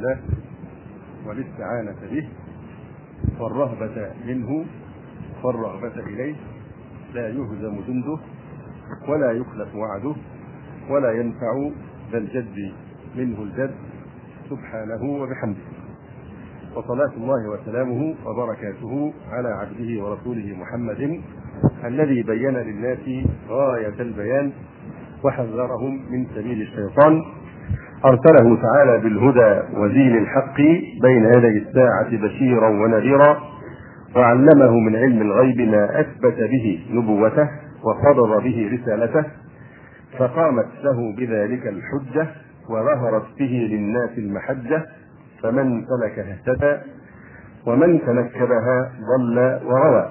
الله والاستعانة به والرهبة منه والرغبة إليه لا يهزم جنده ولا يخلف وعده ولا ينفع ذا الجد منه الجد سبحانه وبحمده. وصلاة الله وسلامه وبركاته على عبده ورسوله محمد الذي بين للناس غاية البيان وحذرهم من سبيل الشيطان. أرسله تعالى بالهدى ودين الحق بين يدي الساعة بشيرا ونذيرا وعلمه من علم الغيب ما أثبت به نبوته وقرر به رسالته فقامت له بذلك الحجة وظهرت به للناس المحجة فمن سلكها اهتدى ومن تنكبها ضل وغوى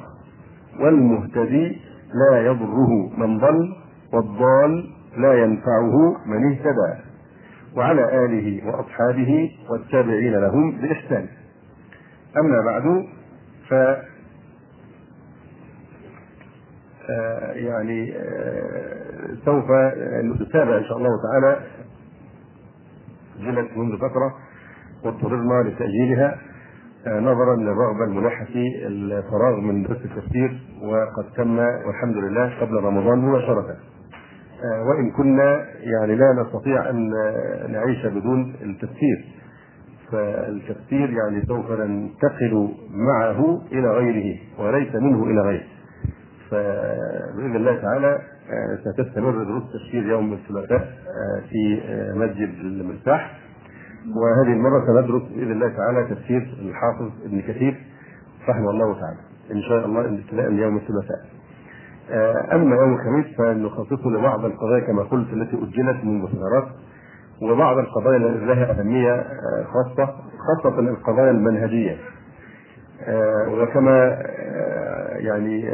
والمهتدي لا يضره من ضل والضال لا ينفعه من اهتدى. وعلى آله وأصحابه والتابعين لهم بإحسان. أما بعد ف آه، يعني آه، سوف نتابع إن شاء الله تعالى جلت منذ فترة واضطررنا لتأجيلها آه، نظرا للرغبة الملحة في الفراغ من درس التفسير وقد تم والحمد لله قبل رمضان مباشرة. وإن كنا يعني لا نستطيع أن نعيش بدون التفسير. فالتفسير يعني سوف ننتقل معه إلى غيره وليس منه إلى غيره. فبإذن الله تعالى ستستمر دروس تفسير يوم الثلاثاء في مسجد المرتاح وهذه المرة سندرس بإذن الله تعالى تفسير الحافظ ابن كثير رحمه الله تعالى إن شاء الله ابتداء يوم الثلاثاء. أما يوم الخميس فنخصصه لبعض القضايا كما قلت التي أجلت منذ فترات وبعض القضايا لها أهمية خاصة خاصة القضايا المنهجية. وكما يعني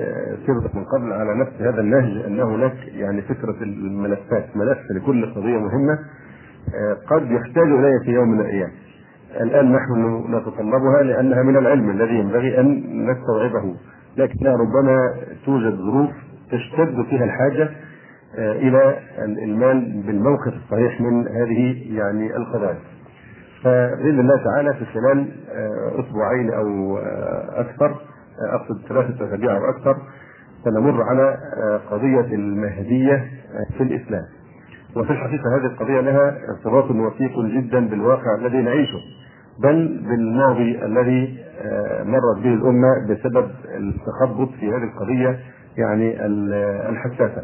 سرت من قبل على نفس هذا النهج ان هناك يعني فكرة الملفات ملف لكل قضية مهمة قد يحتاج إليها في يوم من الأيام. الآن نحن نتطلبها لأنها من العلم الذي ينبغي أن نستوعبه لكنها ربما توجد ظروف تشتد فيها الحاجة إلى الالمان بالموقف الصحيح من هذه يعني القضايا. فبإذن الله تعالى في خلال أسبوعين أو أكثر أقصد ثلاثة أسابيع أو أكثر سنمر على قضية المهدية في الإسلام. وفي الحقيقة هذه القضية لها ارتباط وثيق جدا بالواقع الذي نعيشه بل بالماضي الذي مرت به الأمة بسبب التخبط في هذه القضية يعني الحساسة.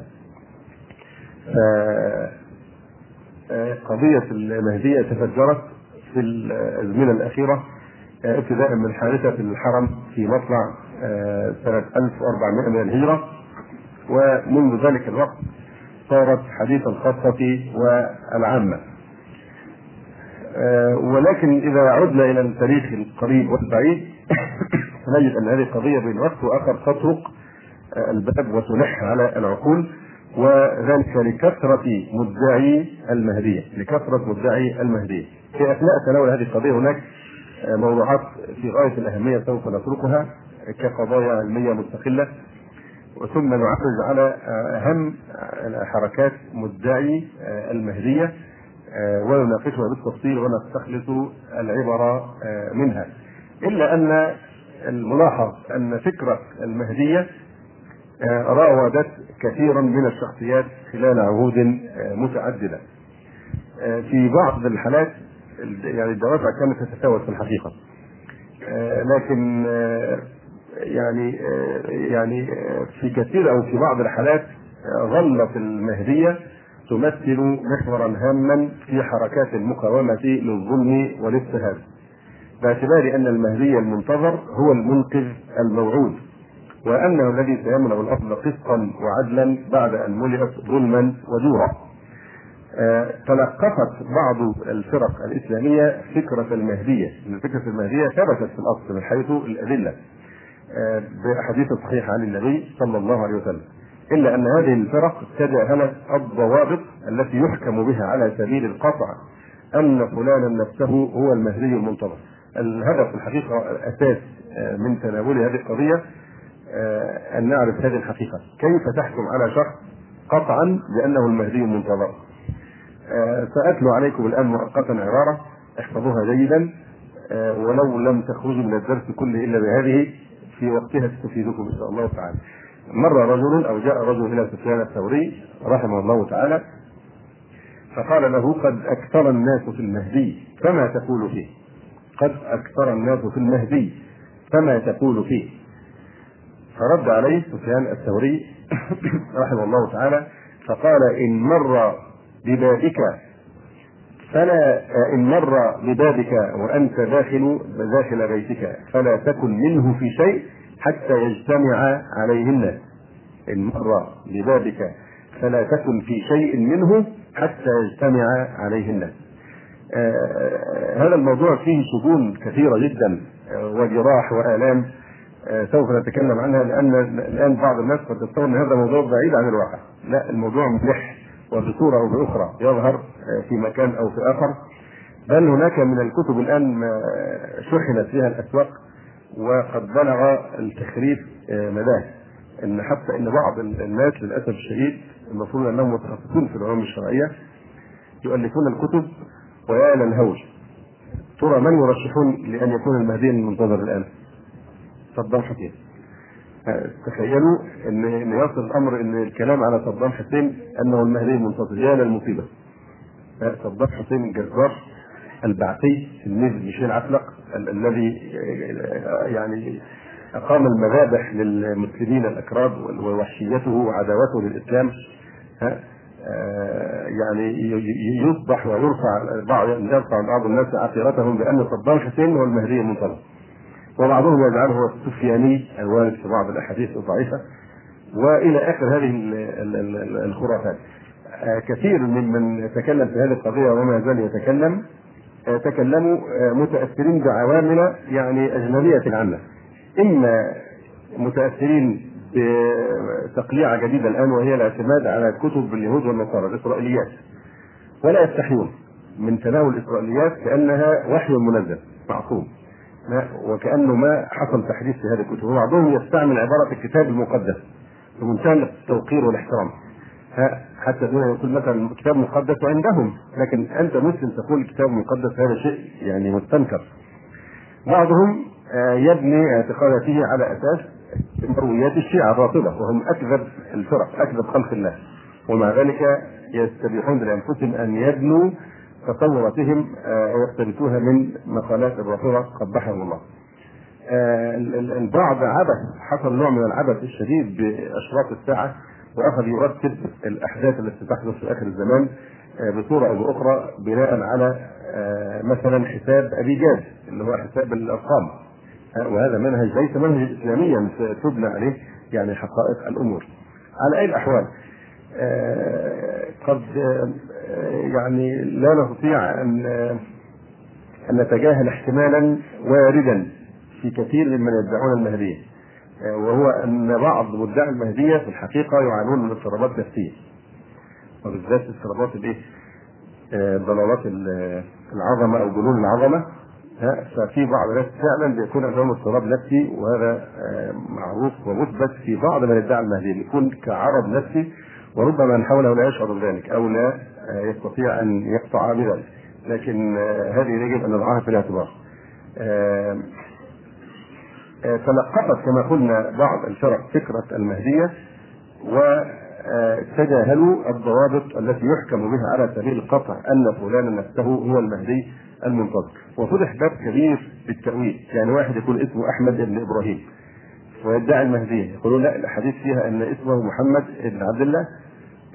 قضية المهدية تفجرت في الأزمنة الأخيرة ابتداء من حادثة الحرم في مطلع سنة 1400 من الهجرة ومنذ ذلك الوقت صارت حديث الخاصة والعامة ولكن إذا عدنا إلى التاريخ القريب والبعيد نجد أن هذه القضية بين وقت وآخر تطرق الباب وتلح على العقول وذلك لكثرة مدعي المهدية لكثرة مدعي المهدية في أثناء تناول هذه القضية هناك موضوعات في غاية الأهمية سوف نتركها كقضايا علمية مستقلة. ثم نعرج على أهم حركات مدعي المهدية ونناقشها بالتفصيل ونستخلص العبر منها. إلا أن الملاحظ أن فكرة المهدية راودت كثيرا من الشخصيات خلال عهود متعددة. في بعض الحالات يعني الدوافع كانت تتفاوت في الحقيقة. لكن يعني يعني في كثير أو في بعض الحالات ظلت المهدية تمثل محورا هاما في حركات المقاومة للظلم والاضطهاد. باعتبار أن المهدي المنتظر هو المنقذ الموعود وأنه الذي سيملا الأرض قسطا وعدلا بعد أن ملئت ظلما وجورا. تلقفت بعض الفرق الإسلامية فكرة المهدية، إن فكرة المهدية ثبتت في الأصل من حيث الأدلة بأحاديث صحيحة عن النبي صلى الله عليه وسلم. إلا أن هذه الفرق تجاهلت الضوابط التي يحكم بها على سبيل القطع أن فلانا نفسه هو المهدي المنتظر. الهدف في الحقيقة الاساس من تناول هذه القضية أن نعرف هذه الحقيقة كيف تحكم على شخص قطعا بأنه المهدي المنتظر سأتلو عليكم الآن مؤقتا عبارة احفظوها جيدا آه، ولو لم تخرجوا من الدرس كله إلا بهذه في وقتها تستفيدكم إن شاء الله تعالى. مر رجل أو جاء رجل إلى سفيان الثوري رحمه الله تعالى فقال له قد أكثر الناس في المهدي فما تقول فيه؟ قد أكثر الناس في المهدي فما تقول فيه؟ فرد عليه سفيان الثوري رحمه الله تعالى فقال إن مر ببابك فلا إن مر ببابك وأنت داخل داخل بيتك فلا تكن منه في شيء حتى يجتمع عليه الناس إن مر ببابك فلا تكن في شيء منه حتى يجتمع عليه الناس آه هذا الموضوع فيه شجون كثيرة جدا آه وجراح وآلام. آه سوف نتكلم عنها لأن الآن بعض الناس قد تصور إن هذا موضوع بعيد عن الواقع. لا الموضوع ملح وبصورة أو بأخرى يظهر في مكان أو في آخر. بل هناك من الكتب الآن شحنت فيها الأسواق وقد بلغ التخريف مداه إن حتى إن بعض الناس للأسف الشديد المفروض أنهم متخصصون في العلوم الشرعية يؤلفون الكتب ويا للهوج ترى من يرشحون لأن يكون المهدي المنتظر الآن؟ صدام حسين. تخيلوا إن إن يصل الأمر إن الكلام على صدام حسين أنه المهدي المنتظر يا للمصيبة. صدام حسين الجزار البعثي تلميذ ميشيل عفلق الذي يعني أقام المذابح للمسلمين الأكراد ووحشيته وعداوته للإسلام. يعني يصبح ويرفع بعض يرفع بعض الناس عقيرتهم بأن صدام حسين هو المهدي المنتظر وبعضهم يجعله السفياني الوارد في بعض الأحاديث الضعيفة وإلى آخر هذه الخرافات. كثير ممن تكلم في هذه القضية وما زال يتكلم. تكلموا متأثرين بعوامل يعني أجنبية عنه اما متأثرين بتقليعه جديده الآن وهي الاعتماد على كتب اليهود والنصارى الإسرائيليات. ولا يستحيون من تناول الإسرائيليات كانها وحي منزل معصوم. وكأنه ما حصل تحديث في هذه الكتب. وبعضهم يستعمل عبارة الكتاب المقدس بمنتهى التوقير والاحترام. حتى دون يقول مثلا كتاب مقدس عندهم لكن أنت مسلم تقول الكتاب المقدس هذا شيء يعني مستنكر. بعضهم يبني اعتقاداته على أساس مرويات الشيعة الرافضه وهم أكذب الفرق أكذب خلق الله. ومع ذلك يستبيحون لأنفسهم أن يبنوا تصوراتهم ويقتبسوها من مقالات الرافضه قبحهم الله. البعض عبث حصل نوع من العبث الشديد بأشراط الساعة وأخذ يرتب الأحداث التي تحدث في آخر الزمان بصورة أو بأخرى بناء على مثلا حساب أبي جاد اللي هو حساب الأرقام وهذا منهج ليس منهج اسلاميا تبنى عليه يعني حقائق الأمور. على أي الأحوال قد يعني لا نستطيع ان أن نتجاهل احتمالا واردا في كثير ممن يدعون المهدية. وهو أن بعض مدعي المهدية في الحقيقة يعانون من اضطرابات نفسية. وبالذات اضطرابات الإيه؟ ضلالات العظمة أو جنون العظمة. ففي بعض الناس فعلا بيكون عندهم اضطراب نفسي وهذا معروف ومثبت في بعض من ادعى المهدي بيكون كعرض نفسي وربما من حوله لا يشعر بذلك أو لا يستطيع أن يقطع بذلك. لكن هذه يجب أن نضعها في الاعتبار. تلقفت كما قلنا بعض الفرق فكرة المهدية وتجاهلوا الضوابط التي يحكم بها على سبيل القطع أن فلانا نفسه هو المهدي المنتظر وفتح باب كبير بالتأويل. يعني واحد يقول اسمه أحمد بن إبراهيم. ويدعي المهدية يقولون لا الحديث فيها أن اسمه محمد بن عبد الله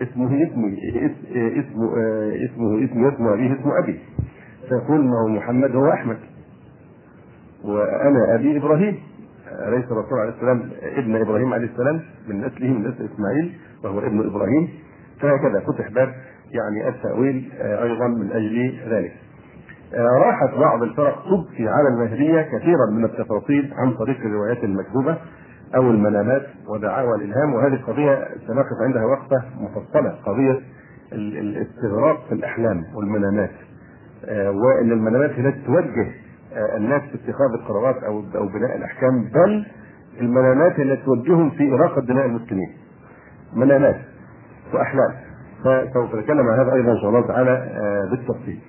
اسمه اسمه اسمه اسمه اسمه اسمه أبيه اسمه أبي. فيقول أنه محمد هو أحمد. وأنا أبي إبراهيم. أليس الرسول عليه السلام ابن إبراهيم عليه السلام من نسله من نسل إسماعيل وهو ابن إبراهيم. فهكذا فتح باب يعني التأويل أيضا من أجل ذلك. راحت بعض الفرق تبكي على المهدية كثيرا من التفاصيل عن طريق الروايات المكذوبة أو المنامات ودعاوى الإلهام. وهذه قضية سنقف عندها وقفة مفصلة قضية الاستغراق في الأحلام والمنامات وأن المنامات التي توجه الناس في اتخاذ القرارات أو أو بناء الأحكام بل المنامات التي توجههم في إراقة دماء المسلمين. منامات وأحلام. فسوف نتكلم عن هذا أيضا إن شاء الله تعالى بالتفصيل.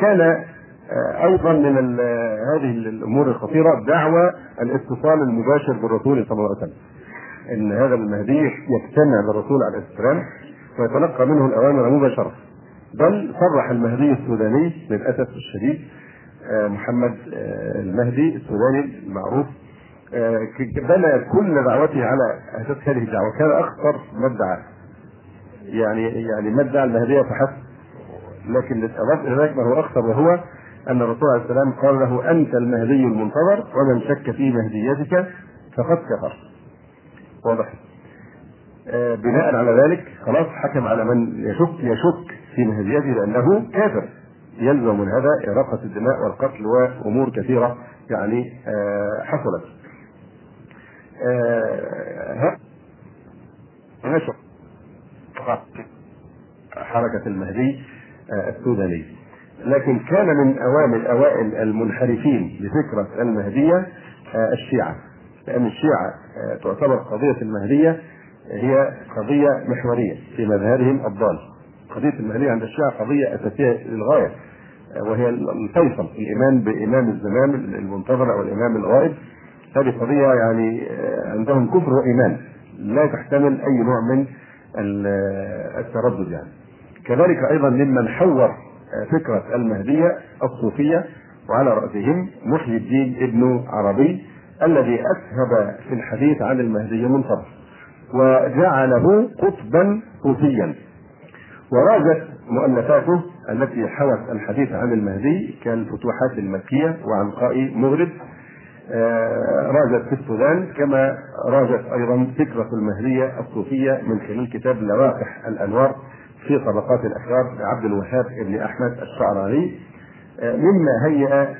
كان أيضا من هذه الأمور الخطيرة دعوى الاتصال المباشر بالرسول صلى الله عليه وسلم. إن هذا المهدي يجتمع بالرسول عليه السلام ويتلقى منه الأوامر مباشرة. بل صرح المهدي السوداني للأسف الشديد محمد المهدي السوداني المعروف بنى كل دعوته على أساس هذه الدعوة. كان أخطر ما يعني يعني ما ادعى المهديه فحسب لكن اضاف إلى ذلك ما هو أخطر وهو أن الرسول عليه السلام قال له أنت المهدي المنتظر ومن شك في مهديتك فقد كفر. واضح. آه بناء على ذلك خلاص حكم على من يشك يشك في مهديته لأنه كافر. يلزم من هذا إراقة الدماء والقتل وأمور كثيرة يعني آه حصلت. آه نشر حركة المهدي السوداني. لكن كان من أوامر أوائل المنحرفين لفكرة المهدية الشيعة. لأن الشيعة تعتبر قضية المهدية هي قضية محورية في مذهبهم الضال. قضية المهدية عند الشيعة قضية أساسية للغاية وهي الفيصل الإيمان بإمام الزمان المنتظر أو الإمام الغائب. هذه قضية يعني عندهم كفر وإيمان. لا تحتمل أي نوع من التردد يعني. كذلك أيضا ممن حور فكرة المهدية الصوفية وعلى رأسهم محي الدين ابن عربي الذي أسهب في الحديث عن المهدي منصف وجعله قطبا صوفيا. وراجت مؤلفاته التي حوت الحديث عن المهدي كالفتوحات المكية وعنقاء مغرب راجت في السودان كما راجت أيضا فكرة المهدية الصوفية من خلال كتاب لوائح الأنوار. في طبقات الأشرار لعبد الوهاب بن أحمد الشعراني مما هيأ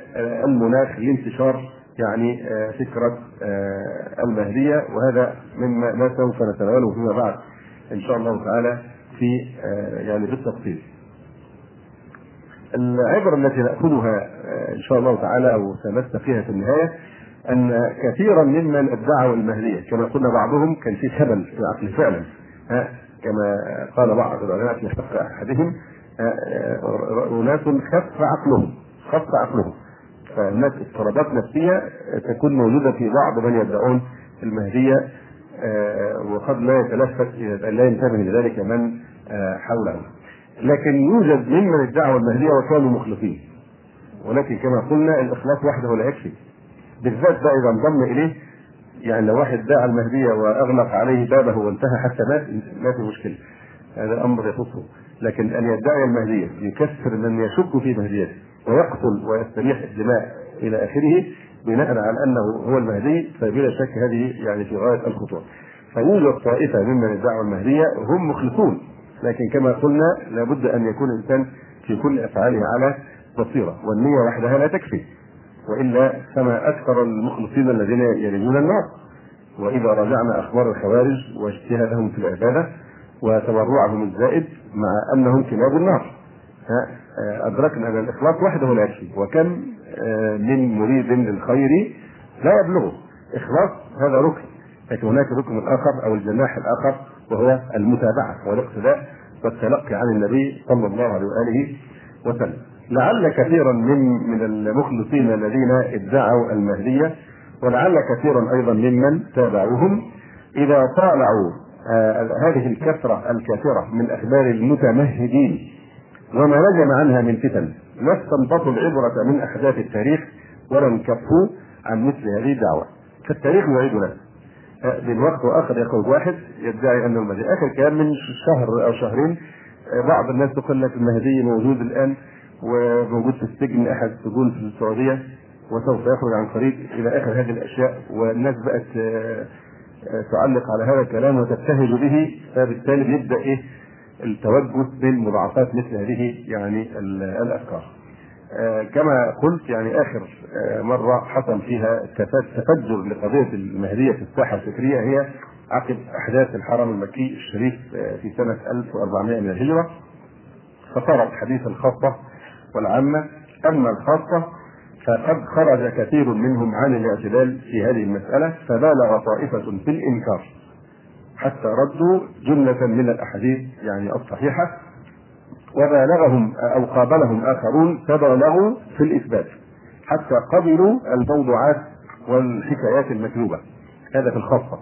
المناخ لانتشار يعني فكرة المهدية وهذا مما ما سوف نتناوله فيما بعد إن شاء الله تعالى في يعني بالتفصيل. العبر التي نأخذها إن شاء الله تعالى أو سنبت فيها في النهاية أن كثيرا ممن ادعوا المهديه كما قلنا بعضهم كان في خبل في عقله فعلا كما قال بعض العلماء في حق أحدهم أناس خف عقلهم خف عقلهم. فالناس اضطرابات نفسية تكون موجودة في بعض من يدعون المهدية وقد لا يتلفت لا ينتبه لذلك من حوله. لكن يوجد ممن ادعوا المهدية وكانوا مخلصين. ولكن كما قلنا الإخلاص وحده لا يكفي. بالذات بقى إذا انضم إليه يعني لو واحد دعا المهدية وأغلق عليه بابه وانتهى حتى مات ما في مشكلة. هذا أمر يخصه. لكن أن يدعي المهدية يكسر من يشك في مهديته ويقتل ويستريح الدماء إلى آخره بناء على أنه هو المهدي فبلا شك هذه يعني في غاية الخطورة. فيوجد طائفه ممن ادعوا المهدية هم مخلصون. لكن كما قلنا لابد أن يكون الإنسان في كل أفعاله على بصيرة والنية وحدها لا تكفي. وإلا فما أكثر المخلصين الذين يلجون النار. وإذا راجعنا أخبار الخوارج واجتهادهم في العبادة وتبرعهم الزائد مع أنهم كلاب النار. أدركنا أن الإخلاص وحده لا يكفي. وكم من مريد للخير لا يبلغه. إخلاص هذا ركن. لكن هناك ركن آخر أو الجناح الآخر وهو المتابعة والإقتداء والتلقي عن النبي صلى الله عليه وآله وسلم. لعل كثيرا من من المخلصين الذين ادعوا المهدية ولعل كثيرا أيضا ممن تابعوهم. إذا طالعوا آه هذه الكثرة الكثيرة من أخبار المتمهدين وما نجم عنها من فتن لا استنبطوا العبرة من احداث التاريخ ولم كفوا عن مثل هذه الدعوة. فالتاريخ يعيد نفسه من وقت وآخر يقول واحد يدعي انه المهدي. آخر كلام من شهر أو شهرين بعض الناس تقول لك المهدي موجود الآن. وموجود في السجن أحد السجون في السعودية وسوف يخرج عن قريب إلى آخر هذه الأشياء والناس بقت تعلق على هذا الكلام وتبتهج به فبالتالي بيبدأ إيه التوجه من مضاعفات مثل هذه يعني الأفكار. كما قلت يعني آخر مرة حصل فيها تفجر لقضية المهدية في الساحة الفكرية هي عقب أحداث الحرم المكي الشريف في سنة 1400 من الهجرة فصارت حديث الخاصه والعامة. أما الخاصة فقد خرج كثير منهم عن الاعتدال في هذه المسألة فبالغ طائفة في الإنكار. حتى ردوا جملة من الأحاديث يعني الصحيحة. وبالغهم أو قابلهم آخرون فبالغوا في الإثبات. حتى قبلوا الموضوعات والحكايات المكذوبة. هذا في الخاصة.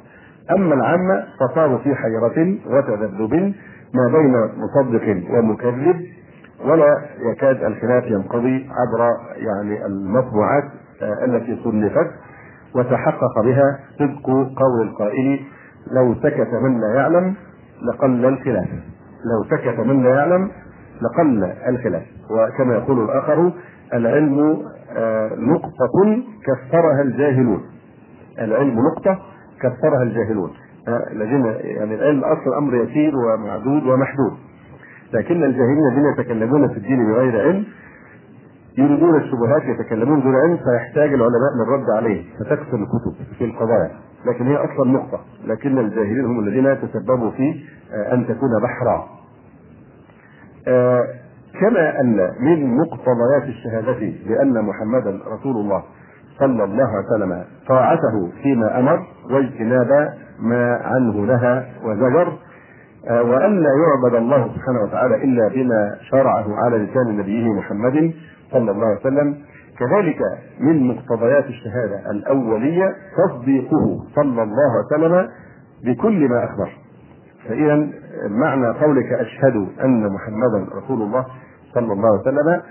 أما العامة فصاروا في حيرة وتذبذب ما بين مصدق ومكذب. ولا يكاد الخلاف ينقضي عبر يعني المطبوعات آه، التي صنفت وتحقق بها صدق قول القائل لو سكت من لا يعلم لقل الخلاف. لو سكت من لا يعلم لقل الخلاف. وكما يقول الآخر العلم آه، نقطة كسرها الجاهلون. العلم نقطة كسرها الجاهلون. آه، الذين يعني العلم أصل أمر يسير ومعدود ومحدود. لكن الجاهلين الذين يتكلمون في الدين بغير علم يريدون الشبهات يتكلمون دون علم فيحتاج العلماء للرد عليه فتكثر الكتب في القضايا. لكن هي أصلا نقطة لكن الجاهلين هم الذين تسببوا في آه، أن تكون بحرا. آه، كما أن من مقتضيات الشهادة بأن محمدا رسول الله صلى الله عليه وسلم طاعته فيما أمر واجتناب ما عنه نهى وزجر وأن لا يعبد الله سبحانه وتعالى إلا بما شرعه على لسان نبيه محمد صلى الله عليه وسلم كذلك من مقتضيات الشهادة الأولية تصديقه صلى الله عليه وسلم بكل ما أخبر فإذا معنى قولك أشهد أن محمدا رسول الله صلى الله عليه وسلم آه،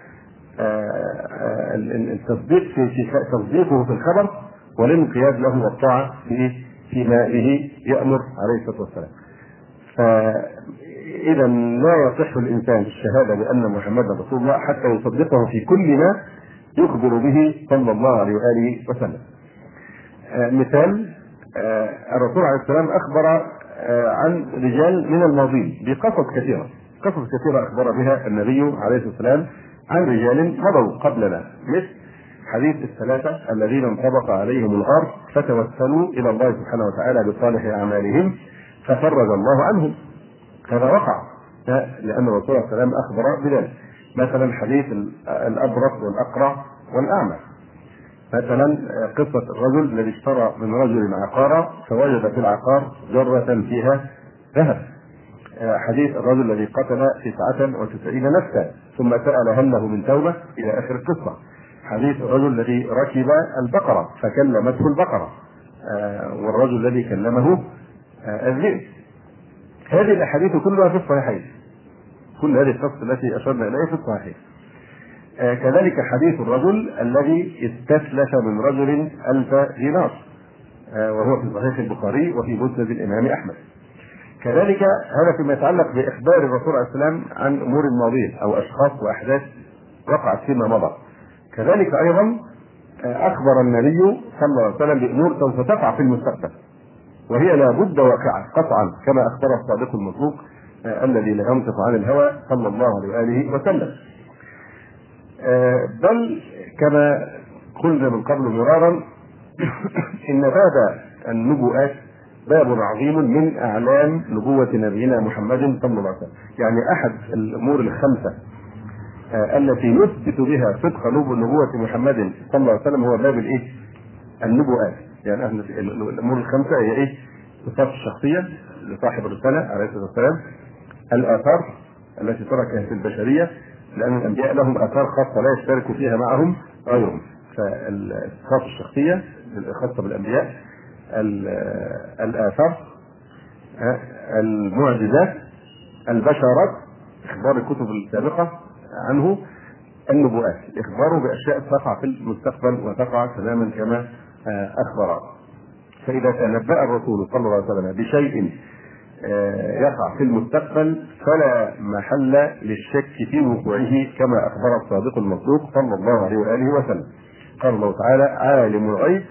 آه، التصديق في تصديقه في الخبر والانقياد له والطاعة في فيما به يأمر عليه الصلاة والسلام. فإذا لا يصح الإنسان الشهادة بأن محمدا رسول الله حتى يصدقه في كل ما يخبر به صلى الله عليه وآله وسلم. آه، مثال آه، الرسول عليه السلام أخبر آه، عن رجال من الماضين بقصص كثيرة. قصص كثيرة أخبر بها النبي عليه الصلاة والسلام عن رجال مضوا قبلنا مثل حديث الثلاثة الذين انطبق عليهم الغار فتوسلوا إلى الله سبحانه وتعالى بصالح أعمالهم ففرج الله عنهم. هذا وقع. لأن الرسول صلى الله عليه وسلم أخبر بذلك. مثلا حديث الأبرص والأقرع والأعمى. مثلا قصة الرجل الذي اشترى من رجل عقارا فوجد في العقار جرة فيها ذهب. حديث الرجل الذي قتل تسعة وتسعين نفسا ثم سأل هل له من توبة إلى آخر القصة. حديث الرجل الذي ركب البقرة فكلمته البقرة. آه، والرجل الذي كلمه الذئب. هذه الأحاديث كلها في الصحيحين. كل هذه القصص التي أشرنا إليها في الصحيحين آه، كذلك حديث الرجل الذي استسلف من رجل ألف دينار. وهو في صحيح البخاري وفي مسند الإمام أحمد. كذلك هذا فيما يتعلق بإخبار الرسول عليه السلام عن أمور ماضية أو أشخاص وأحداث وقعت فيما مضى. كذلك أيضا آه، أخبر النبي صلى الله عليه وسلم بأمور سوف تقع في المستقبل. وهي لابد واقعه قطعا كما أخبر الصادق المصدوق آه، الذي لا ينطق عن الهوى صلى الله عليه وآله وسلم. آه، بل كما قلنا من قبل مرارا إن باب النبوءات باب عظيم من أعلام نبوة نبينا محمد صلى الله عليه وسلم. يعني أحد الأمور الخمسة آه، التي نثبت بها صدق نبوة محمد صلى الله عليه وسلم هو باب الإيه؟ النبوءات. يعني أهل الأمور الخمسة هي إيه؟ صفات الشخصية لصاحب الرسالة عليه الصلاة والسلام الآثار التي تركها في البشرية لأن الأنبياء لهم آثار خاصة لا يشترك فيها معهم غيرهم فالصفات الشخصية الخاصه بالأنبياء الآثار المعجزات البشرات إخبار الكتب السابقة عنه النبوءات اخباره بأشياء تقع في المستقبل وتقع تماما كما آه، أخبر. فإذا تنبأ الرسول صلى الله عليه وسلم بشيء آه، يقع في المستقبل فلا محل للشك في وقوعه كما أخبر الصادق المصدوق صلى الله عليه وآله وسلم. قال الله تعالى عالم الغيب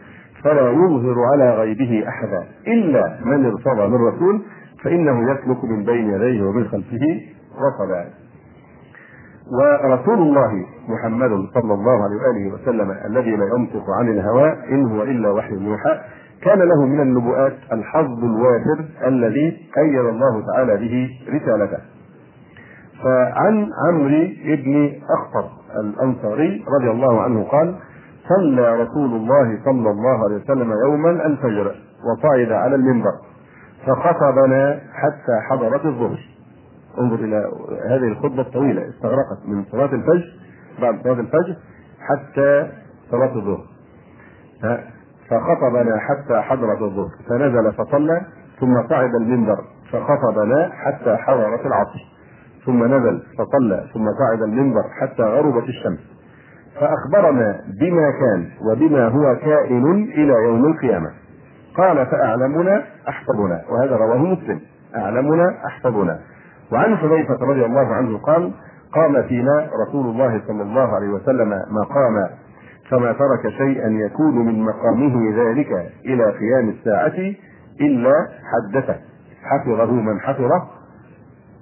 فلا يظهر على غيبه أحدا إلا من ارتضى من رسول فإنه يسلك من بين يديه ومن خلفه رصدا ورسول الله محمد صلى الله عليه وآله وسلم الذي لا ينطق عن الهوى إن هو إلا وحي يوحى كان له من النبوءات الحظ الوافر الذي أيد الله تعالى به رسالته. فعن عمرو بن اخطر الأنصاري رضي الله عنه قال: صلى رسول الله صلى الله عليه وسلم يوما الفجر وصعد على المنبر فخطبنا حتى حضرت الظهر انظر إلى هذه الخطبة الطويلة استغرقت من صلاة الفجر بعد صلاة الفجر حتى صلاة الظهر. فخطبنا حتى حضرت الظهر. فنزل فصلى ثم صعد المنبر فخطبنا حتى حضرت العصر. ثم نزل فصلى ثم صعد المنبر حتى غربت الشمس. فأخبرنا بما كان وبما هو كائن إلى يوم القيامة. قال فأعلمنا أحفظنا وهذا رواه مسلم. أعلمنا أحفظنا وعن حذيفة رضي الله عنه قال قام فينا رسول الله صلى الله عليه وسلم مقاما فما ترك شيئا يكون من مقامه ذلك إلى قيام الساعة إلا حدثه. حفظه من حفظه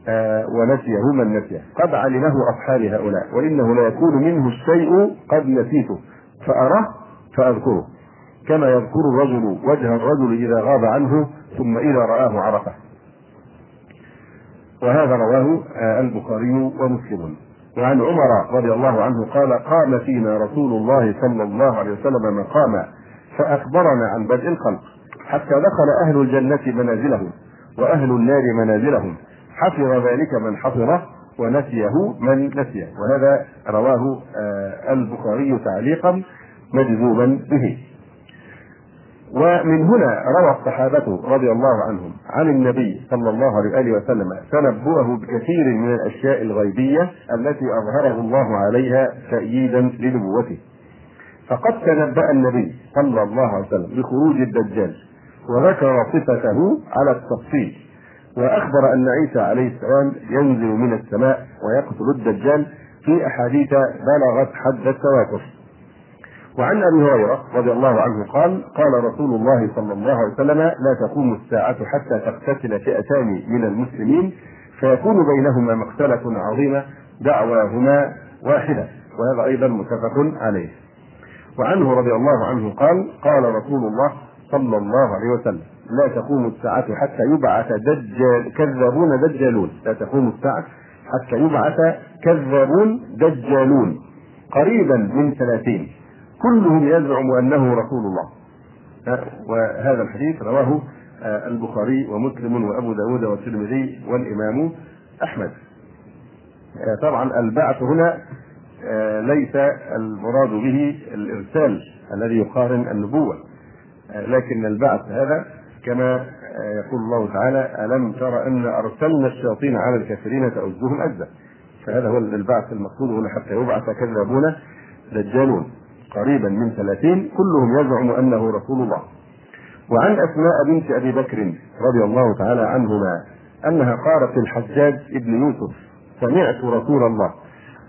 آه ونسيه من نسيه. قد علمه أصحاب هؤلاء وإنه لا يكون منه الشيء قد نسيته. فأراه فأذكره. كما يذكر الرجل وجه الرجل إذا غاب عنه ثم إذا رآه عرفه. وهذا رواه آه البخاري ومسلم. وعن عمر رضي الله عنه قال قام فينا رسول الله صلى الله عليه وسلم مقاما فأخبرنا عن بدء الخلق حتى دخل أهل الجنة منازلهم وأهل النار منازلهم حفظ ذلك من حفظه ونسيه من نسيه. وهذا رواه آه البخاري تعليقا مجذوبا به. ومن هنا روى الصحابة رضي الله عنهم عن النبي صلى الله عليه وسلم تنبؤه بكثير من الأشياء الغيبية التي أظهره الله عليها تأييدا لنبوته. فقد تنبأ النبي صلى الله عليه وسلم بخروج الدجال وذكر صفته على التفصيل وأخبر أن عيسى عليه السلام ينزل من السماء ويقتل الدجال في أحاديث بلغت حد التواتر. وعن أبي هريرة رضي الله عنه قال قال رسول الله صلى الله عليه وسلم لا تقوم الساعة حتى تقتتل فئتان من المسلمين فيكون بينهما مقتلة عظيمة دعواهما واحدة. وهذا أيضا متفق عليه. وعنه رضي الله عنه قال قال رسول الله صلى الله عليه وسلم لا تقوم الساعة حتى يبعث دجال كذابون دجالون. لا تقوم الساعة حتى يبعث كذابون دجالون. قريبا من ثلاثين. كلهم يزعم أنه رسول الله. وهذا الحديث رواه البخاري ومسلم وأبو داود والترمذي والإمام أحمد. طبعا البعث هنا ليس المراد به الإرسال الذي يقارن النبوة. لكن البعث هذا كما يقول الله تعالى ألم تر أن أرسلنا الشياطين على الكافرين تؤزهم ازا فهذا هو البعث المقصود هنا حتى يبعث كذابون دجالون. قريبا من ثلاثين كلهم يزعم أنه رسول الله. وعن أسماء بنت أبي بكر رضي الله تعالى عنهما أنها قالت للحجاج ابن يوسف سمعت رسول الله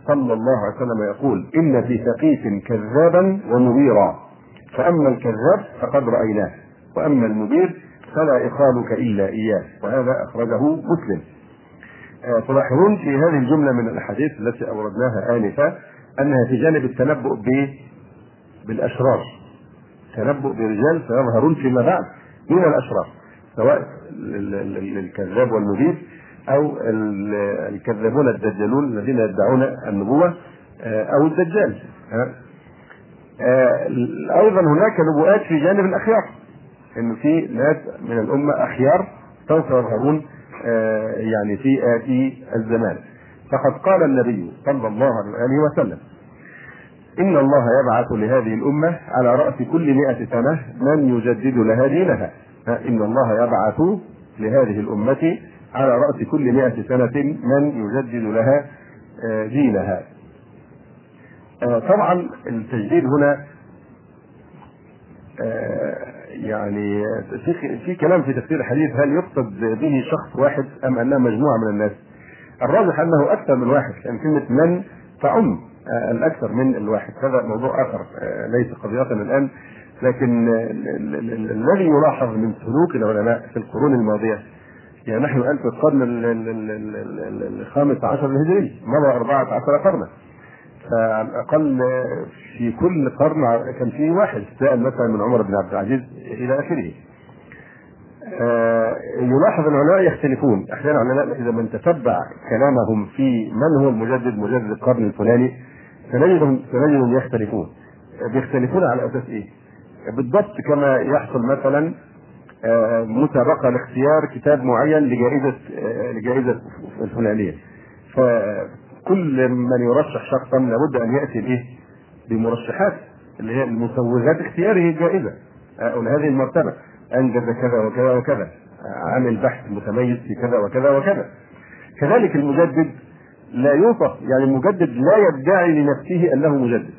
صلى الله عليه وسلم يقول إن في ثقيف كذابا ومبيرا فأما الكذاب فقد رأيناه وأما المبير فلا إخالك إلا إياه. وهذا أخرجه مسلم. تلاحظون في هذه الجملة من الأحاديث التي أوردناها انفا أنها في جانب التنبؤ بالأشرار. تنبؤ برجال سيظهرون فيما بعد من الأشرار سواء الكذاب والمبيد أو الكذابون الدجالون الذين يدعون النبوة أو الدجال. أيضا هناك نبوءات في جانب الأخيار انه في ناس من الأمة أخيار سوف يظهرون يعني في اتي الزمان. فقد قال النبي صلى الله عليه وسلم إن الله يبعث لهذه الأمة على رأس كل مئة سنة من يجدد لها دينها. إن الله يبعث لهذه الأمة على رأس كل مئة سنة من يجدد لها دينها. طبعا التجديد هنا يعني في كلام في تفسير الحديث هل يقصد به شخص واحد أم أنها مجموعة من الناس؟ الراجح أنه أكثر من واحد لأن كلمة من تعم الأكثر من الواحد. هذا موضوع آخر ليس قضيتنا الآن لكن الذي يلاحظ من سلوك العلماء في القرون الماضية يعني نحن الآن في القرن الخامس عشر الهجري مضى أربعة عشر قرنا. فعلى الأقل في كل قرن كان في واحد سائل مثلا من عمر بن عبد العزيز إلى آخره. يلاحظ العلماء يختلفون. أحيانا العلماء إذا من تتبع كلامهم في من هو المجدد مجدد القرن الفلاني سنجدهم سنجدهم يختلفون. بيختلفون على أساس إيه؟ بالضبط كما يحصل مثلا آه، مسابقة لاختيار كتاب معين لجائزة آه، لجائزة الفلانية. فكل من يرشح شخصا لابد أن يأتي به بمرشحات اللي هي المسوغات اختياره الجائزة. لهذه المرتبة. أنجز كذا وكذا وكذا. عامل بحث متميز في كذا وكذا وكذا. كذلك المجدد لا يوصف يعني المجدد لا يدعي لنفسه أنه مجدد.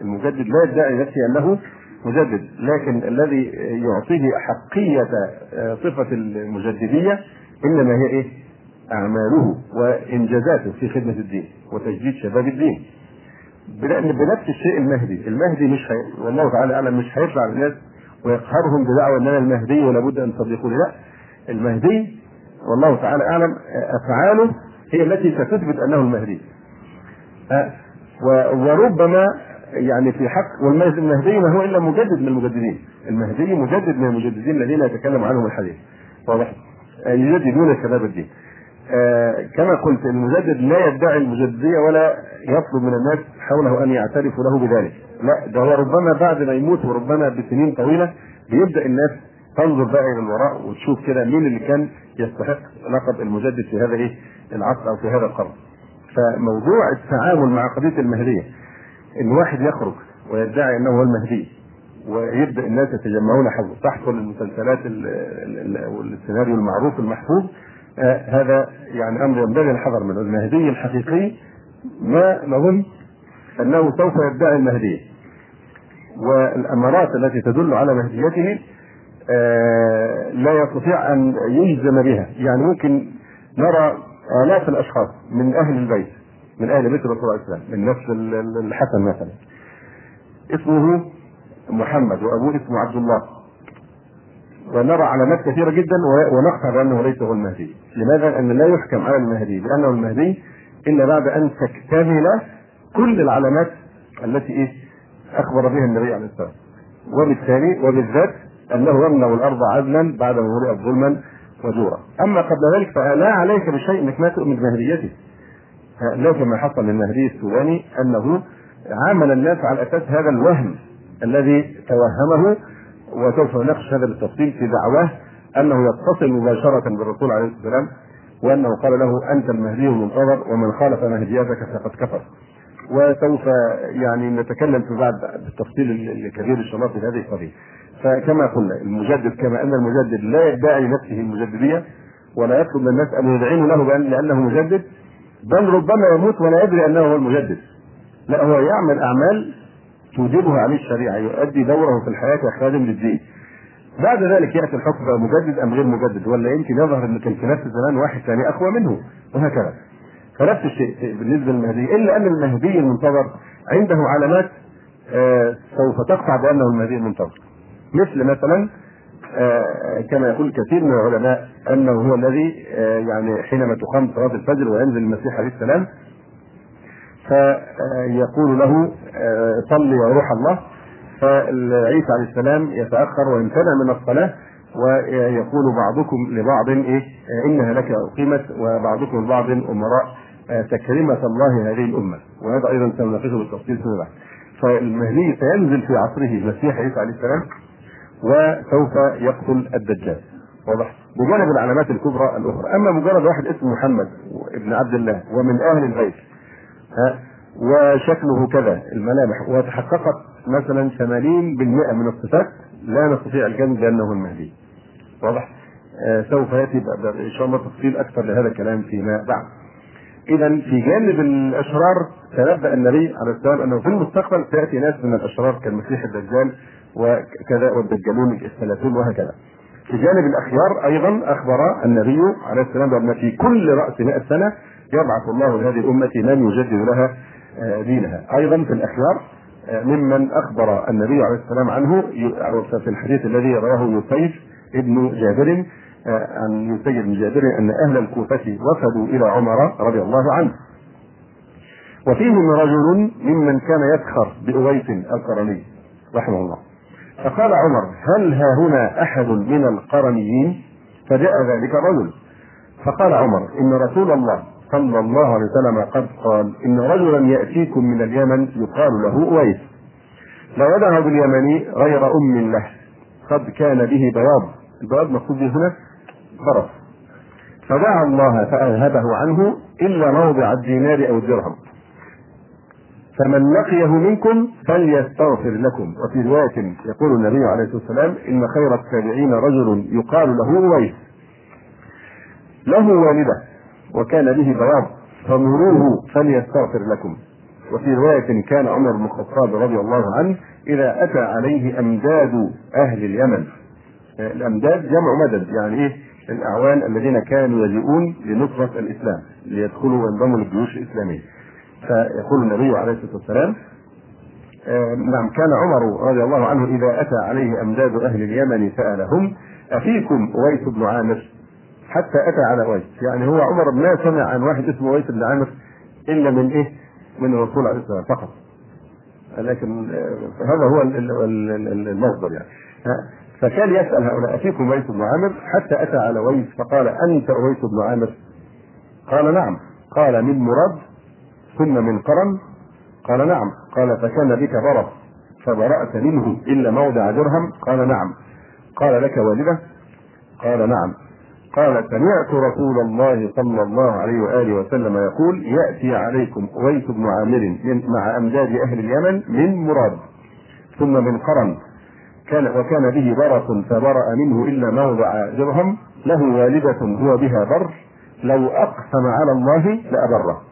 المجدد لا يدعي لنفسه أنه مجدد لكن الذي يعطيه حقية آه، صفة المجددية إنما هي إيه؟ أعماله وإنجازاته في خدمة الدين وتجديد شباب الدين. بنفس الشيء المهدي المهدي مش هي... والله تعالى أعلم مش هيطلع الناس ويقهرهم بدعوى أن أنا المهدي ولا بد أن تصدقوني لا المهدي والله تعالى أعلم أفعاله هي التي ستثبت أنه المهدي. أه وربما يعني في حق والمهدي ما هو إلا مجدد من المجددين. المهدي مجدد من المجددين الذين يتكلم عنهم الحديث. واضح؟ يجددون شباب الدين. آه كما قلت المجدد لا يدعي المجددية ولا يطلب من الناس حوله أن يعترفوا له بذلك. لا ده هو ربما بعد ما يموت وربما بسنين طويلة بيبدأ الناس تنظر بقى إلى الوراء وتشوف كده مين اللي كان يستحق لقب المجدد في هذا إيه؟ العصر أو في هذا القرن. فموضوع التعامل مع قضية المهدية إن واحد يخرج ويدعي إنه هو المهدي ويبدأ الناس يتجمعون حوله تحصل المسلسلات والسيناريو المعروف المحفوظ آه هذا يعني أمر ينبغي الحذر منه. المهدي الحقيقي ما نظن أنه سوف يدعي المهدي. والأمارات التي تدل على مهديته آه لا يستطيع أن يجزم بها. يعني ممكن نرى آلاف الأشخاص من أهل البيت من أهل بيت الرسول عليه السلام من نفس الحسن مثلا اسمه محمد وأبوه اسمه عبد الله ونرى علامات كثيرة جدا ونقطع بأنه ليس هو المهدي لماذا؟ لأن لا يحكم على المهدي بأنه المهدي إلا بعد أن تكتمل كل العلامات التي إيه؟ أخبر بها النبي عليه السلام وبالتالي وبالذات أنه يمنع الأرض عدلا بعد ملئت ظلما وجورا أما قبل ذلك فلا عليك بشيء أنك ما تؤمن بمهديته. لا كما حصل للمهدي السوداني أنه عامل الناس على أساس هذا الوهم الذي توهمه وسوف نناقش هذا بالتفصيل في دعواه أنه يتصل مباشرة بالرسول عليه الصلاة والسلام وأنه قال له أنت المهدي المنتظر ومن خالف مهديتك فقد كفر. وسوف يعني نتكلم في بعد بالتفصيل الكبير إن شاء الله في هذه القضية. فكما قلنا المجدد كما أن المجدد لا يدعي نفسه المجددية ولا يطلب من الناس أن يذعنوا له بأن لأنه مجدد بل ربما يموت ولا يدري أنه هو المجدد. لا هو يعمل أعمال توجبها عليه الشريعة يؤدي دوره في الحياة كخادم للدين بعد ذلك يأتي الحكم بقى مجدد أم غير مجدد ولا يمكن يظهر إن كان في نفس الزمان واحد ثاني أقوى منه وهكذا. فنفس الشيء بالنسبة للمهدي. إلا أن المهدي المنتظر عنده علامات آه سوف تقطع بأنه المهدي المنتظر. مثل مثلا آه، كما يقول كثير من العلماء أنه هو الذي آه، يعني حينما تقام صلاة الفجر وينزل المسيح عليه السلام فيقول له آه، صلي يا روح الله. فعيسى عليه السلام يتأخر ويمتنع من الصلاة ويقول بعضكم لبعض إيه إنها لك أقيمت وبعضكم لبعض أمراء تكريمة الله هذه الأمة. وهذا أيضا سنناقشه بالتفصيل فيما بعد فالمهدي سينزل في عصره المسيح عيسى عليه السلام وسوف يقتل الدجال. واضح؟ بجانب العلامات الكبرى الأخرى. أما مجرد واحد اسمه محمد ابن عبد الله ومن أهل البيت ها وشكله كذا الملامح. وتحققت مثلا 80% من الصفات لا نستطيع الجزم بانه المهدي واضح؟ آه سوف يأتي إن شاء الله تفصيل أكثر لهذا الكلام فيما بعد. اذا في جانب الأشرار تنبأ النبي عليه السلام أنه في المستقبل سيأتي ناس من الأشرار كالمسيح الدجال وكذا والدجالون الثلاثون وهكذا. في جانب الأخيار أيضا أخبر النبي عليه السلام بأن في كل رأس 100 سنة يبعث الله لهذه الأمة من يجدد لها آه، دينها. أيضا في الأخيار آه، ممن أخبر النبي عليه السلام عنه في الحديث الذي رواه يسيف ابن جابر آه، عن يسيف بن جابر أن أهل الكوفة وفدوا إلى عمر رضي الله عنه. وفيهم رجل ممن كان يسخر بأويس القرني رحمه الله. فقال عمر هل ها هنا أحد من القرنيين؟ فجاء ذلك الرجل. فقال عمر إن رسول الله صلى الله عليه وسلم قد قال إن رجلا يأتيكم من اليمن يقال له لا يدع باليمن غير أم له قد كان به بياض. البواب مقصود هنا؟ برص فدعا الله فأذهبه عنه إلا موضع الدينار أو الدرهم. فمن لقيه منكم فليستغفر لكم. وفي رواية يقول النبي عليه الصلاة والسلام إن خير التابعين رجل يقال له أويس له والدة وكان به بياض فمروه فليستغفر لكم. وفي رواية كان عمر بن الخطاب رضي الله عنه إذا أتى عليه أمداد أهل اليمن. الأمداد جمع مدد يعني إيه؟ الأعوان الذين كانوا يجيئون لنصرة الإسلام ليدخلوا وينضموا للجيوش الإسلامية. فيقول النبي عليه الصلاة والسلام آه، نعم كان عمر رضي الله عنه إذا أتى عليه أمداد أهل اليمن سألهم أفيكم أويس بن عامر؟ حتى أتى على أويس. يعني هو عمر ما سمع عن واحد اسمه أويس بن عامر إلا من إيه؟ من الرسول عليه الصلاة والسلام فقط. لكن آه، هذا هو المصدر يعني. فكان يسأل هؤلاء أفيكم أويس بن عامر؟ حتى أتى على أويس فقال أنت أويس بن عامر؟ قال نعم. قال من مراد ثم من قرن؟ قال نعم. قال فكان بك برص فبرأت منه إلا موضع درهم؟ قال نعم. قال لك والدة؟ قال نعم. قال سمعت رسول الله صلى الله عليه وآله وسلم يقول يأتي عليكم أويس بن عامر مع أمداد أهل اليمن من مراد. ثم من قرن. كان وكان به برص فبرأ منه إلا موضع درهم له والدة هو بها بر لو أقسم على الله لأبره.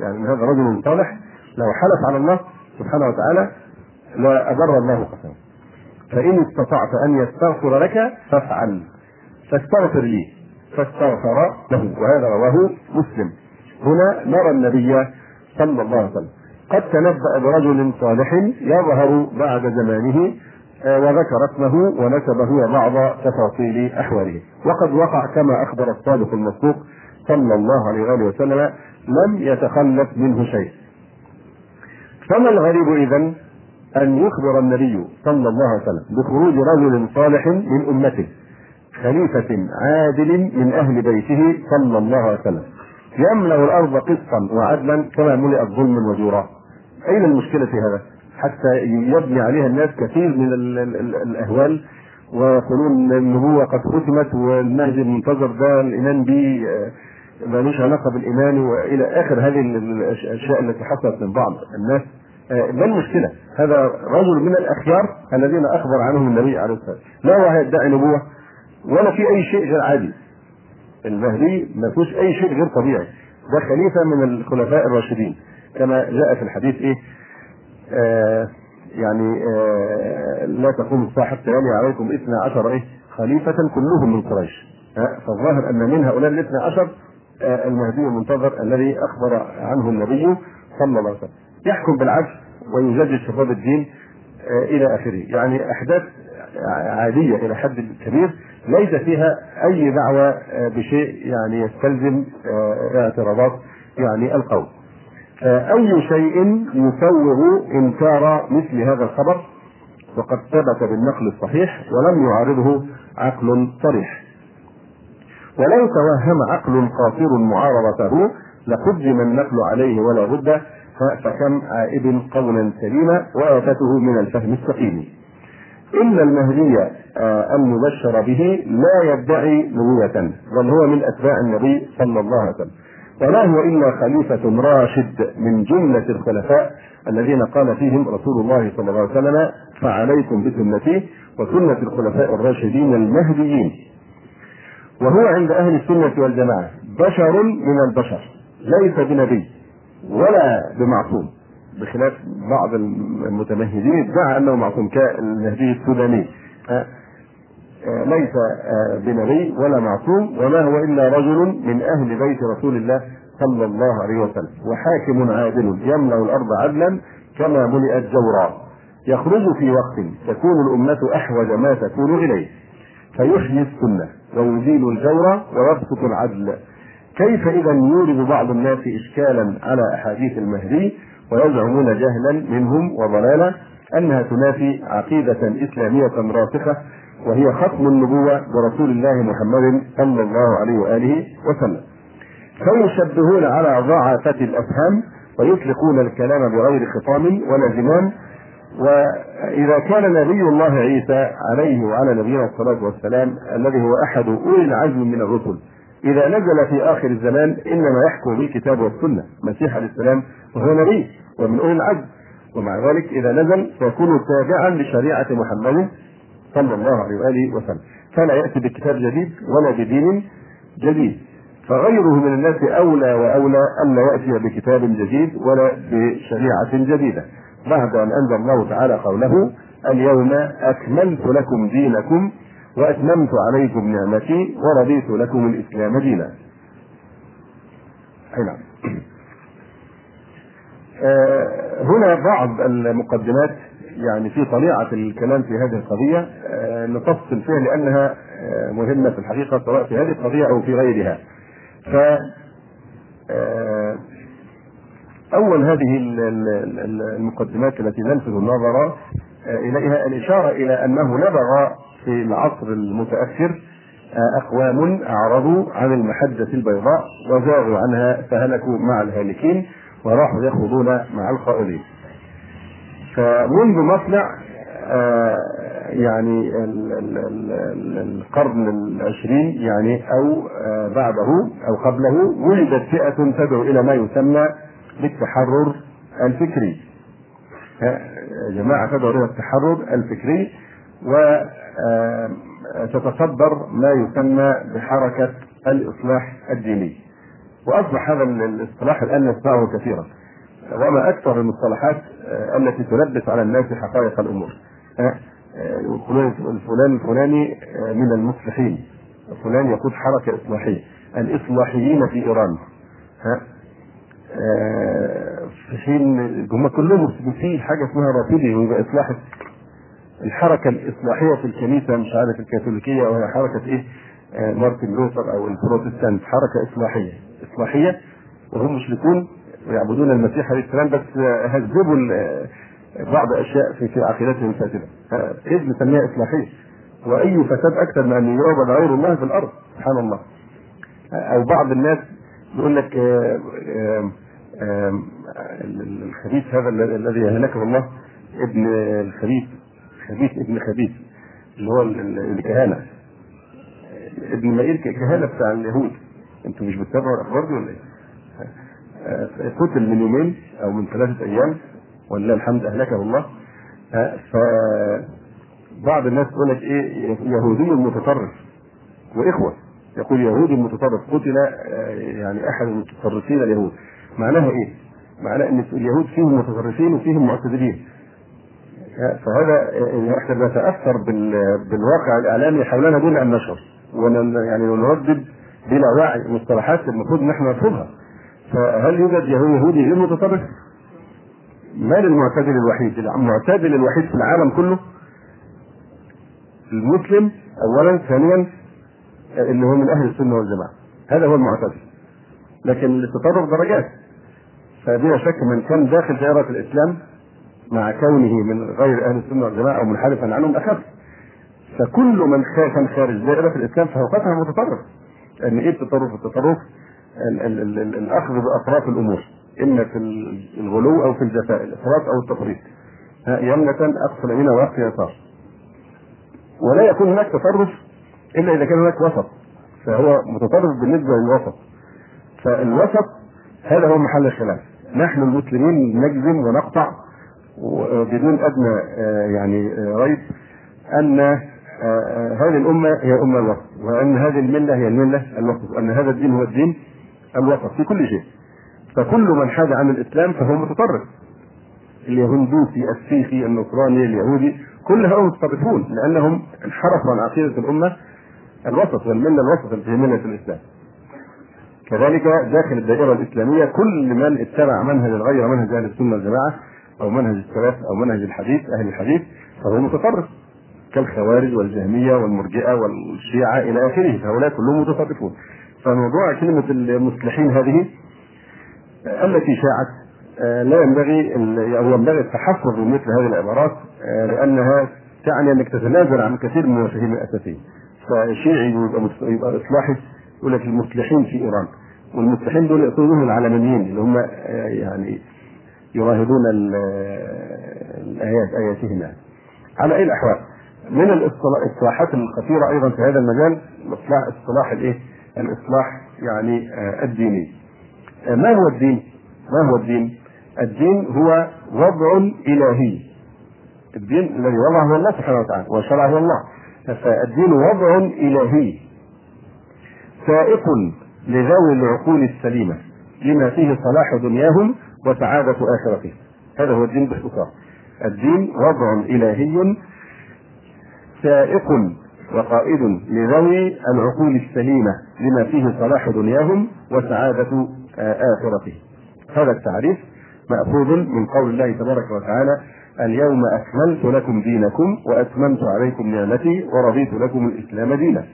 يعني هذا رجل صالح لو حلف على الله سبحانه وتعالى لا أبر الله قسمه فإن استطعت أن يستغفر لك فافعل. فاستغفر لي. فاستغفر له. وهذا رواه مسلم. هنا نرى النبي صلى الله عليه وسلم. قد تنبأ برجل صالح يظهر بعد زمانه آه، وذكر اسمه ونسبه وبعض تفاصيل أحواله. وقد وقع كما أخبر الصادق المصدوق صلى الله عليه وآله وسلم لم يتخلف منه شيء فما الغريب اذا أن يخبر النبي صلى الله عليه وسلم بخروج رجل صالح من أمته خليفة عادل من أهل بيته صلى الله عليه وسلم يملأ الأرض قسطا وعدلا كما ملئت ظلما وجورا أين المشكلة في هذا؟ حتى يبني عليها الناس كثير من الأهوال ويقولون النبوة قد ختمت والمهدي المنتظر ده الإيمان به مالوش علاقة بالإيمان وإلى آخر هذه الأشياء التي حصلت من بعض الناس. آه، ما المشكلة؟ هذا رجل من الأخيار الذين أخبر عنهم النبي عليه الصلاة والسلام. لا هو يدعي نبوة ولا في أي شيء غير عادي. المهدي ما فيهوش أي شيء غير طبيعي. ده خليفة من الخلفاء الراشدين. كما جاء في الحديث إيه؟ آه يعني آه لا تقوم الساعة حتى يلي عليكم اثنا عشر إيه؟ خليفة كلهم من قريش. آه فالظاهر أن من هؤلاء الاثنى عشر المهدي المنتظر الذي أخبر عنه النبي صلى الله عليه وسلم. يحكم بالعدل ويجدد شباب الدين آه، إلى آخره. يعني أحداث عادية إلى حد كبير ليس فيها أي دعوة آه، بشيء يعني يستلزم اعتراضات يعني القول أي شيء يسوغ إنكار مثل هذا الخبر؟ وقد ثبت بالنقل الصحيح ولم يعارضه عقل صريح. ولو توهم عقل قاصر معارضته لقدم النقل عليه ولا بد فكم عائد قولا سليما وآفته من الفهم السقيم. إن المهدي آه، المبشر به لا يدعي نبوة بل هو من أتباع النبي صلى الله عليه وسلم. ولا هو إلا خليفة راشد من جملة الخلفاء الذين قال فيهم رسول الله صلى الله عليه وسلم فعليكم بسنتي وسنة الخلفاء الراشدين المهديين. وهو عند أهل السنة والجماعة. بشر من البشر. ليس بنبي ولا بمعصوم. بخلاف بعض المتمهدين ادعى أنه معصوم كالمهدي السوداني. آه، آه، ليس آه، بنبي ولا معصوم وما هو إلا رجل من أهل بيت رسول الله صلى الله عليه وسلم. وحاكم عادل يملأ الأرض عدلا كما ملئت جورا. يخرج في وقت تكون الأمة أحوج ما تكون إليه. فيحيي السنة ويزيل الجور ويبسط العدل. كيف اذا يورد بعض الناس اشكالا على أحاديث المهدي ويزعمون جهلا منهم وضلالا أنها تنافي عقيدة إسلامية راسخة وهي ختم النبوة برسول الله محمد صلى الله عليه وآله وسلم. فيشبهون على ضعفة الأفهام ويطلقون الكلام بغير خطام ولا زمام وإذا كان نبي الله عيسى عليه وعلى نبينا الصلاة والسلام الذي هو أحد أولي العزم من الرسل. إذا نزل في آخر الزمان إنما يحكم بالكتاب والسنة. مسيح عليه السلام وهو نبي ومن أولي العزم. ومع ذلك إذا نزل سيكون تابعا لشريعة محمد صلى الله عليه وآله وسلم. فلا يأتي بكتاب جديد ولا بدين جديد. فغيره من الناس أولى وأولى ألا يأتي بكتاب جديد ولا بشريعة جديدة. بعد أن أنزل الله تعالى قوله اليوم أكملت لكم دينكم وأتممت عليكم نعمتي ورضيت لكم الإسلام دينا. أي نعم. آه هنا بعض المقدمات يعني في طليعة الكلام في هذه القضية آه نفصل فيها لأنها آه مهمة في الحقيقة سواء في هذه القضية أو في غيرها. ف أول هذه المقدمات التي نلفت النظر إليها الإشارة إلى أنه نبغ في العصر المتأخر أقوام أعرضوا عن المحجة البيضاء وزاغوا عنها فهلكوا مع الهالكين وراحوا يخوضون مع الخائضين. فمنذ مطلع يعني القرن العشرين يعني أو بعده أو قبله ولدت فئة تدعو إلى ما يسمى بالتحرر الفكري. جماعة تدعو إلى التحرر الفكري وتتصدر ما يسمى بحركة الإصلاح الديني. وأصبح هذا الإصطلاح الآن نسمعه كثيرا. وما أكثر المصطلحات التي تلبس على الناس حقائق الأمور. فلان الفلاني من المصلحين. فلان يقود حركة إصلاحية. الإصلاحيين في إيران. ها في حين هم كلهم في حاجة اسمها رافضي ويبقى إصلاح الحركة الإصلاحية في الكنيسة مش عارف الكاثوليكية أو حركة إيه؟ آه مارتن لوثر أو البروتستانت حركة إصلاحية إصلاحية وهم مشركون ويعبدون المسيح عليه السلام بس هذبوا بعض أشياء في في عقيدتهم الفاسده كيف نسميها إصلاحية؟ وأي فساد أكثر من أن يعبد غير الله في الأرض سبحان الله. أو بعض الناس يقول لك آآ آآ الخبيث هذا الذي أهلكه الله ابن الخبيث خبيث ابن خبيث اللي هو الكهانه ابن مائير كهانة بتاع اليهود. أنتوا مش بتتابعوا الأخبار دي ولا إيه؟ قتل من يومين أو من ثلاثة أيام ولله الحمد أهلكه الله. ف بعض الناس تقول لك إيه؟ يهودي متطرف وإخوة. يقول يهودي متطرف قتل يعني أحد المتطرفين اليهود. معناها إيه؟ معناه إن اليهود فيهم متطرفين وفيهم معتدلين فهذا إحنا نتاثر بالواقع الإعلامي حولنا دون أن نشعر يعني ونردد بلا وعي مصطلحات المفروض ان إحنا نرفضها فهل يوجد يهودي غير متطرف؟ من المعتدل الوحيد؟ المعتدل الوحيد في العالم كله المسلم اولا ثانيا اللي هو من أهل السنة والجماعة هذا هو المعتدل لكن التطرف درجات فبلا شك من كان داخل دائره الإسلام مع كونه من غير أهل السنة والجماعة أو منحرفا عنهم أخف. فكل من كان خارج دائره الإسلام فهو قطعا متطرف. ان إيه التطرف؟ التطرف ال ال ال ال الأخذ بأطراف الأمور. إما في الغلو أو في الجفاء الإفراط أو التفريط يمنة اقصى اليمين واقصى يسار. ولا يكون هناك تطرف إلا إذا كان هناك وسط. فهو متطرف بالنسبة للوسط. فالوسط هذا هو محل الخلاف. نحن المسلمين نجزم ونقطع بدون أدنى يعني ريب أن هذه الأمة هي أمة الوسط وأن هذه الملة هي الملة الوسط وأن هذا الدين هو الدين الوسط في كل شيء. فكل من حاد عن الإسلام فهو متطرف. اليهندوسي السيخي النصراني اليهودي كل هؤلاء متطرفون لأنهم انحرفوا عن عقيدة الأمة الوسط والملة الوسط التي هي ملة الإسلام. كذلك داخل الدائرة الإسلامية كل من اتبع منهج غير منهج أهل السنة والجماعة أو منهج السلف أو منهج الحديث أهل الحديث فهو متطرف كالخوارج والجهمية والمرجئة والشيعة إلى آخره فهؤلاء كلهم متطرفون. فموضوع كلمة المصلحين هذه التي شاعت لا ينبغي أو ينبغي التحفظ من مثل هذه العبارات لأنها تعني أنك تتنازل عن كثير من المفاهيم الأساسية. فالشيعي يبقى إصلاحي يقول لك المصلحين في إيران. والمصلحين دول يقصدون العلمانيين اللي هم يعني يراهدون الآيات آياتهما على أي الأحوال من الاصلاحات الخطيرة أيضا في هذا المجال الاصلاح اصطلاح الإيه؟ الاصلاح يعني الديني. ما هو الدين؟ ما هو الدين؟ الدين هو وضع إلهي. الدين الذي وضعه الله سبحانه وتعالى وشرعه الله. فالدين وضع إلهي سائق لذوي العقول السليمة لما فيه صلاح دنياهم وسعادة آخرتهم. هذا هو الدين باختصار. الدين وضع إلهي سائق وقائد لذوي العقول السليمة لما فيه صلاح دنياهم وسعادة آخرته هذا التعريف مأخوذ من قول الله تبارك وتعالى اليوم أكملت لكم دينكم وأتممت عليكم نعمتي ورضيت لكم الإسلام دينا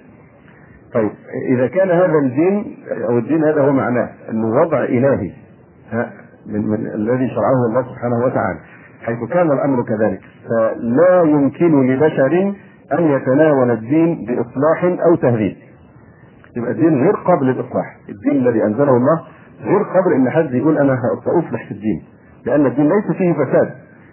طيب إذا كان هذا الدين أو الدين هذا هو معناه أنه وضع إلهي من, من الذي شرعه الله سبحانه وتعالى حيث كان الأمر كذلك فلا يمكن لبشر أن يتناول الدين بإصلاح أو تهذيب. يبقى الدين غير قابل للإصلاح. الدين الذي أنزله الله غير قابل إن حد يقول أنا سأصلح في الدين لأن الدين ليس فيه فساد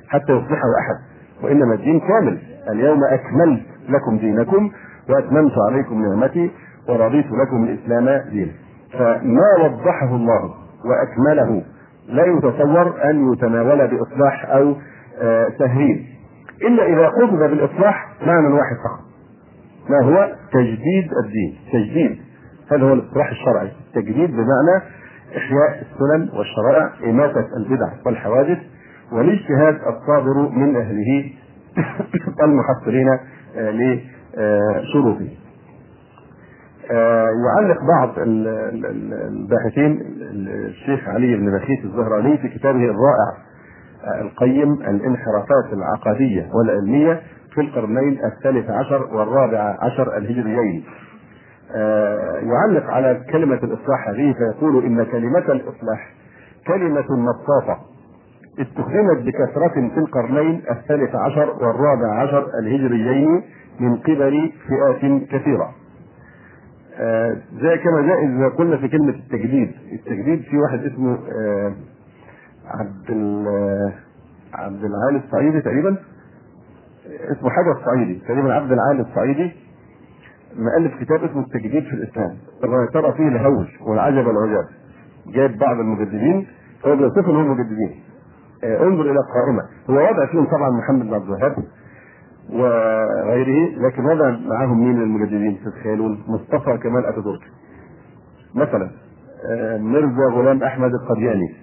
حتى يصلحه أحد وإنما الدين كامل. اليوم أكملت لكم دينكم وأتممت عليكم نعمتي ورضيت لكم الإسلام دينا. فما وضحه الله وأكمله لا يتصور أن يتناول بإصلاح أو آه تهريب. إلا إذا قصد بالإصلاح معنى واحد فقط. ما هو؟ تجديد الدين. تجديد. هذا هو الاصلاح الشرعي. تجديد بمعنى إحياء السنن والشرائع إماتة البدع والحوادث والاجتهاد الصادر من أهله المحصلين آه، لشروطه. يعلق بعض الباحثين الشيخ علي بن بخيت الزهراني في كتابه الرائع القيم الانحرافات العقدية والعلمية في القرنين الثالث عشر والرابع عشر الهجريين. آه، يعلق على كلمة الإصلاح هذه فيقول إن كلمة الإصلاح كلمة مطاطة استخدمت بكثرة في القرنين الثالث عشر والرابع عشر الهجريين من قبل فئات كثيرة. آه، زي كما جاء إذا قلنا في كلمة التجديد. التجديد في واحد اسمه آه، عبد عبد العالي الصعيدي تقريبا. اسمه حاجة الصعيدي تقريبا عبد العالي الصعيدي. مؤلف كتاب اسمه التجديد في الإسلام. ترى فيه الهول والعجب والعجاب جايب بعض المجددين. هو بيوصفهم هم مجددين آه، انظر إلى القائمه هو وضع فيهم طبعا محمد بن عبد الوهاب. وغيره لكن وضع معاهم مين المجددين؟ تتخيلون مصطفى كمال أتاتورك. مثلا آه، مرزا غلام أحمد القدياني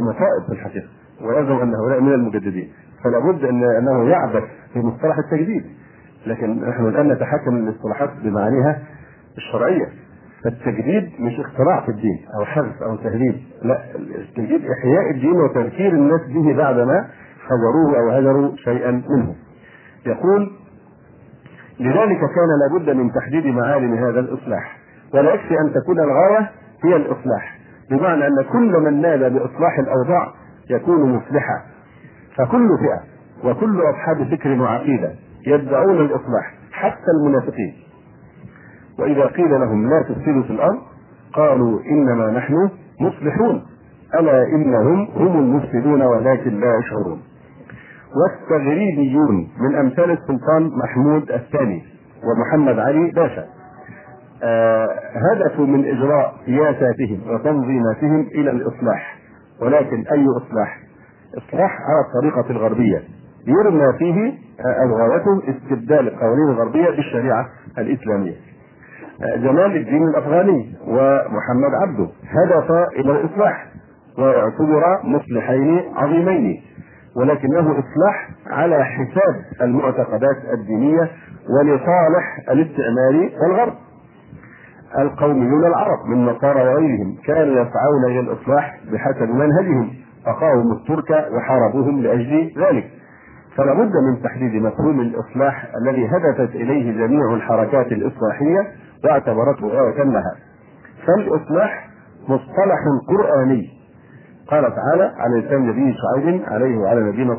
مصائب في الحقيقة ويزعم أن هؤلاء من المجددين. فلا بد ان أنه يعبث في مصطلح التجديد. لكن نحن الآن نتحكم الاصطلاحات بمعانيها الشرعية. فالتجديد مش اختراع في الدين أو حذف أو تهذيب. لا التجديد إحياء الدين وتذكير الناس به بعدما حذروه أو هجروا شيئا منه. يقول لذلك كان لابد من تحديد معالم هذا الإصلاح ولا يكفي أن تكون الغايه هي الإصلاح بمعنى أن كل من نال بإصلاح الأوضاع يكون مصلحا. فكل فئة وكل أصحاب فكر وعقيده يدعون الإصلاح حتى المنافقين. وإذا قيل لهم لا تفسدوا في الأرض قالوا إنما نحن مصلحون ألا إنهم هم المفسدون ولكن لا يشعرون. والتغريبيون من أمثال السلطان محمود الثاني ومحمد علي باشا آه، هدفوا من إجراء سياساتهم وتنظيماتهم إلى الإصلاح ولكن أي إصلاح؟ إصلاح على الطريقة الغربية يرمى فيه آه، غايته استبدال القوانين الغربية بالشريعة الإسلامية. آه، جمال الدين الأفغاني ومحمد عبده هدفا إلى الإصلاح واعتبرا مصلحين عظيمين ولكنه إصلاح على حساب المعتقدات الدينية ولصالح الاستعمار والغرب. القوميون العرب من نصارى وغيرهم كانوا يسعون إلى الإصلاح بحسب منهجهم فقاوموا الترك وحاربوهم لأجل ذلك. فلا بد من تحديد مفهوم الإصلاح الذي هدفت إليه جميع الحركات الإصلاحية واعتبرته غايه لها. فالإصلاح مصطلح قرآني. قال تعالى على لسان نبي شعيب عليه وعلى نبينا